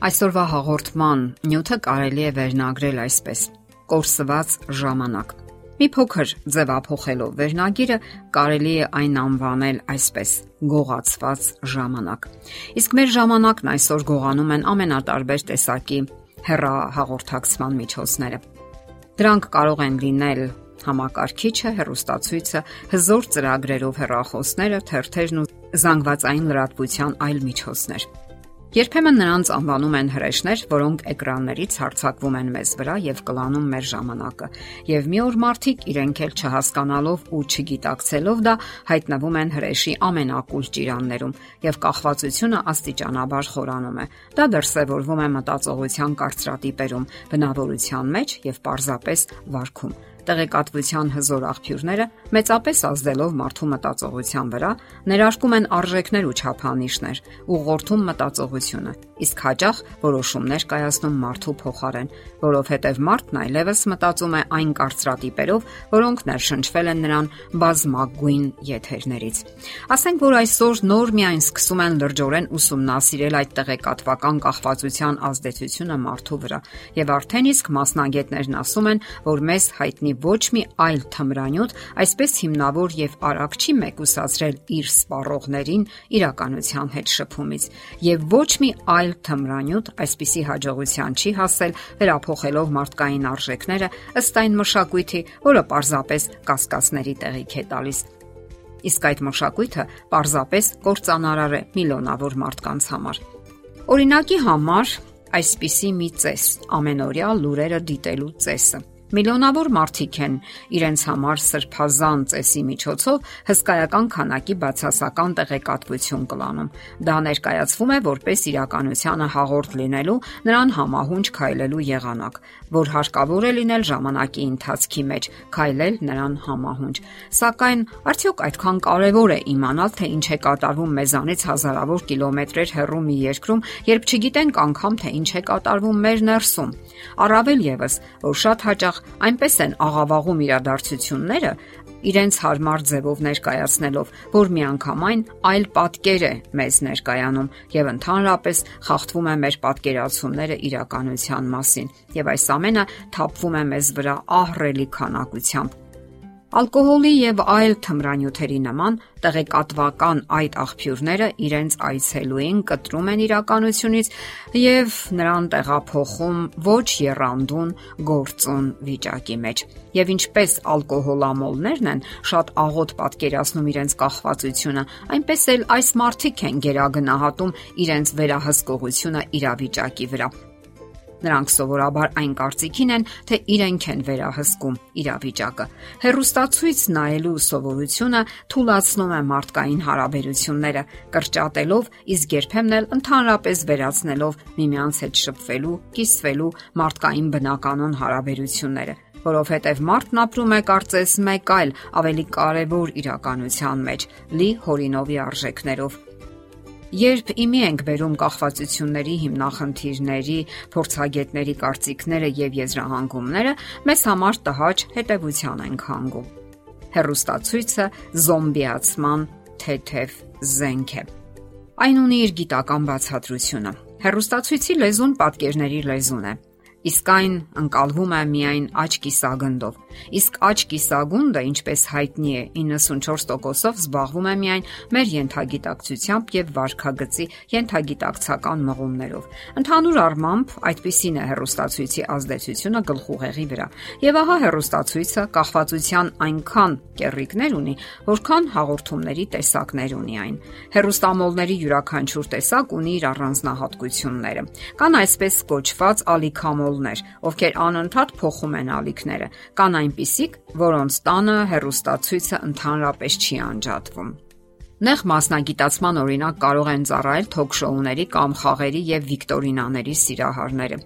Այսօրվա հաղորդման նյութը կարելի է վերնագրել այսպես. Կորսված ժամանակ։ Մի փոքր ձևափոխելով վերնագիրը կարելի է այն անվանել այսպես. գողացված ժամանակ։ Իսկ մեր ժամանակն այսօր գողանում են ամենատարբեր տեսակի հեռահաղորդակցման միջոցները։ Դրանք կարող են լինել համակարգիչը, հեռուստացույցը, հզոր ծրագրերով հեռախոսները, թերթերն ու զանգվածային լրատվության այլ միջոցներ։ Երբեմն նրանց անվանում են հրեշներ, որոնք էկրաններից հարձակվում են մեզ վրա եւ կլանում մեր ժամանակը։ Եվ մի օր մարդիկ իրենք էլ չհասկանալով ու չգիտակցելով դա հայտնվում են հրեշի ամենակուլ ճիրաններում եւ կախվածությունը աստիճանաբար խորանում է։ Դա դրսևորվում է մտածողության կարծրատիպերում, բնավորության մեջ եւ պարզապես վարքում տեղեկատվության հզոր աղբյուրները մեծապես ազդելով մարդու մտածողության վրա ներարկում են արժեքներ ու չափանիշներ, ուղղորդում մտածողությունը, իսկ հաճախ որոշումներ կայացնում մարդու փոխարեն, որովհետև մարդն այլևս մտածում է այն կարծրատիպերով, որոնք ներշնչվել են նրան բազմագույն եթերներից։ Ասենք որ այսօր նոր միայն սկսում են լրջորեն ուսումնասիրել այդ տեղեկատվական կախվածության ազդեցությունը մարդու վրա, եւ արդեն իսկ մասնագետներն ասում են, որ մեզ հայտնի ոչ մի այլ թմրանյութ այսպես հիմնավոր եւ արագ չի մեկուսացրել իր սպառողներին իրականության հետ շփումից եւ ոչ մի այլ թմրանյութ այսպիսի հաջողության չի հասել վերափոխելով մարդկային արժեքները ըստ այն մշակույթի, որը պարզապես կասկածների տեղիք է տալիս իսկ այդ մշակույթը պարզապես կործանարար է միլիոնավոր մարդկանց համար։ Օրինակի համար այսպիսի մի ծես ամենօրյա լուրերը դիտելու ծեսը Միլիոնավոր մարդիկ են իրենց համար սրբազան ծեսի միջոցով հսկայական քանակի բացասական տեղեկատվություն կլանում։ Դա ներկայացվում է որպես իրականությանը հաղորդ լինելու, նրան համահունչ քայլելու եղանակ, որ հարկավոր է լինել ժամանակի ընթացքի մեջ, քայլել նրան համահունչ։ Սակայն արդյոք այդքան կարևոր է իմանալ, թե ինչ է կատարվում մեզանից հազարավոր կիլոմետրեր հեռու մի երկրում, երբ չգիտենք անգամ թե ինչ է կատարվում մեր ներսում։ Առավել եւս, որ շատ հաճախ այնպես են աղավաղում իրադարձությունները, իրենց հարմար ձևով ներկայացնելով, որ միանգամայն այլ պատկեր է մեզ ներկայանում եւ ընդհանրապես խախտվում է մեր պատկերացումները իրականության մասին եւ այս ամենը թափվում է մեզ վրա ահռելի քանակությամբ Ալկոհոլի եւ այլ թմրանյութերի նման տեղեկատվական այդ աղբյուրները իրենց այցելուին կտրում են իրականությունից եւ նրան տեղափոխում ոչ երանդուն գործուն վիճակի մեջ։ Եվ ինչպես ալկոհոլամոլներն են շատ աղոտ պատկերացնում իրենց կախվածությունը, այնպես էլ այս մարդիկ են գերագնահատում իրենց վերահսկողությունը իրավիճակի վրա Նրանք սովորաբար այն կարծիքին են, թե իրենք են վերահսկում իրավիճակը։ Հերոստացույց նայելու սովորությունը թույլաtsնում է մարդկային հարաբերությունները, կրճատելով, իսկ երբեմն էլ ընդհանրապես վերացնելով միմյանց հետ շփվելու, կիսվելու մարդկային բնականon հարաբերությունները որովհետև մարդն ապրում է կարծես մեկ այլ ավելի կարևոր իրականության մեջ՝ լի հորինովի արժեքներով Երբ իմի ենք բերում կախվածությունների հիմնախնդիրների, փորձագետների կարծիքները եւ եզրահանգումները, մեզ համար տհաճ հետևության ենք հանգում։ Հերոստացույցը զոմբիացման թեթև զենք է։ Այն ունի իր գիտական բացատրությունը։ Հերոստացույցի լեզուն պատկերների լեզուն է իսկ այն ընկալվում է միայն աճ կիսագնդով։ Իսկ աճ կիսագունդը, ինչպես հայտնի է, 94%-ով զբաղվում է միայն մեր յենթագիտակցությամբ եւ վարքագծի յենթագիտակցական մղումներով։ Ընդհանուր առմամբ, այդպիսին է հերոստացույցի ազդեցությունը գլխուղեղի վրա։ Եվ ահա հերոստացույցը կախվածության այնքան կերրիկներ ունի, որքան հաղորդումների տեսակներ ունի այն։ Հերոստամոլների յուրաքանչյուր տեսակ ունի իր առանձնահատկությունները։ Կան այսպես կոչված ալիքամոլ մոլներ, ովքեր անընդհատ փոխում են ալիքները։ Կան այնպիսիք, որոնց տանը հերոստացույցը ընդհանրապես չի անջատվում։ Նեղ մասնագիտացման օրինակ կարող են ծառայել թոք-շոուների կամ խաղերի եւ վիկտորինաների սիրահարները։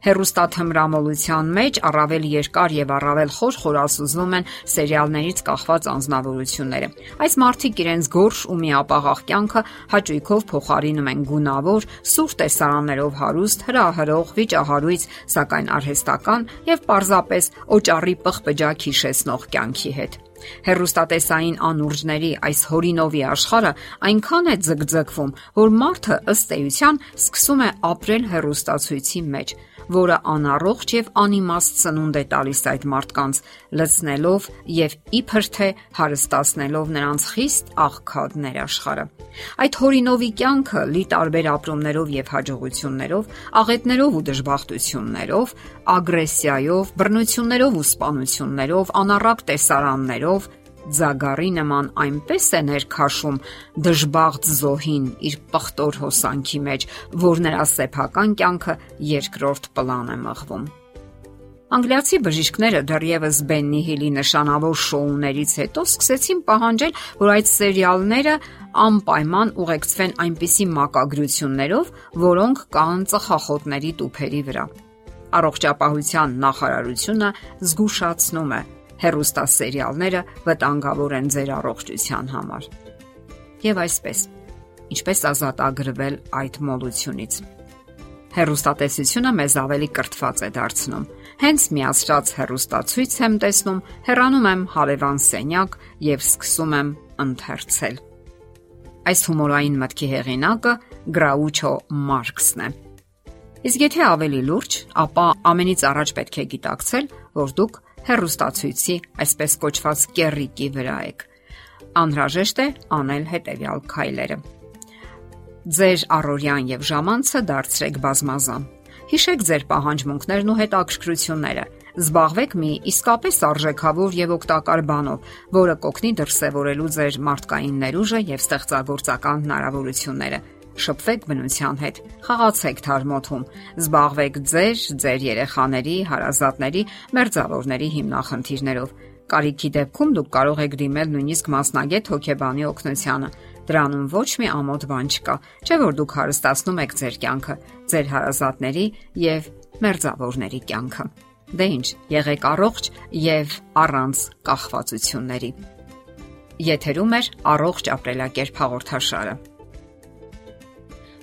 Հերոստաթմրամոլության մեջ առավել երկար եւ առավել խոր խորասուզվում են սերիալներից կախված անznավորությունները։ Այս մարդիկ իրենց գորշ ու միապաղաղ կյանքը հաճույքով փոխարինում են գունավոր, սուր տեսարաններով հարուստ, հրահրող, վիճահարույց, սակայն արհեստական եւ պարզապես օճառի պղպջակ հիշեցնող կյանքի հետ։ Հերոստատեսային անուրջների այս հորինովի աշխարհը այնքան է ձգձգվում, որ մարդը ըստ էության սկսում է ապրել հերոստացույցի մեջ, որը անառողջ եւ անիմաստ ծնունդ է տալիս այդ մարդկանց, լցնելով եւ իբր թե հարստացնելով նրանց խիստ աղքատներ աշխարհը։ Այդ հորինովի կյանքը լի տարբեր ապրումներով եւ հաջողություններով, աղետներով ու դժբախտություններով, ագրեսիայով, բռնություններով ու սպանություններով, անառակ տեսարաններով, Ձագարի նման այնպես է ներքաշում դժբախտ զոհին իր պղտոր հոսանքի մեջ, որ նրա սեփական կյանքը երկրորդ պլան է մղվում։ Անգլիացի բժիշկները դեռևս Բեննի Հիլի նշանավոր շոուներից հետո սկսեցին պահանջել, որ այդ սերիալները անպայման ուղեկցվեն այնպիսի մակագրություններով, որոնք կան ծխախոտների տուփերի վրա։ Առողջապահության նախարարությունը զգուշացնում է, հերոստասերիալները վտանգավոր են ձեր առողջության համար։ Եվ այսպես, ինչպես ազատագրվել այդ մոլությունից։ Հերոստատեսությունը մեզ ավելի կրթված է դարձնում։ Հենց միացրած հերոստացույց եմ տեսնում, հեռանում եմ հարևան սենյակ եւ սկսում եմ ընթերցել։ Այս հումորային մտքի հեղինակը Գրաուչո Մարքսն է։ Իսկ եթե ավելի լուրջ, ապա ամենից առաջ պետք է գիտակցել, որ դուք հերոստացույցի այսպես կոչված կեռիկի վրա եք։ Անհրաժեշտ է անել հետևյալ քայլերը։ Ձեր առօրյան եւ ժամանցը դարձրեք բազմազան։ Հիշեք ձեր պահանջմունքներն ու հետաքրքրությունները։ Զբաղվեք մի իսկապես արժեքավոր եւ օգտակար բանով, որը կօգնի դրսևորելու ձեր մարդկային ներուժը եւ ստեղծագործական հնարավորությունները շփվեք բնության հետ, խաղացեք թարմոթում, զբաղվեք ձեր, ձեր երեխաների, հարազատների, մերձավորների հիմնախնդիրներով։ Կարիքի դեպքում դուք կարող եք դիմել նույնիսկ մասնագետ հոգեբանի օգնությանը։ Դրանում ոչ մի ամոթ բան չկա, չէ՞ որ դուք հարստացնում եք ձեր կյանքը, ձեր հարազատների եւ մերձավորների կյանքը։ Դե ի՞նչ, եղեք առողջ եւ առանց կախվածությունների։ Եթերում է առողջ ապրելակերպ հաղորդաշարը։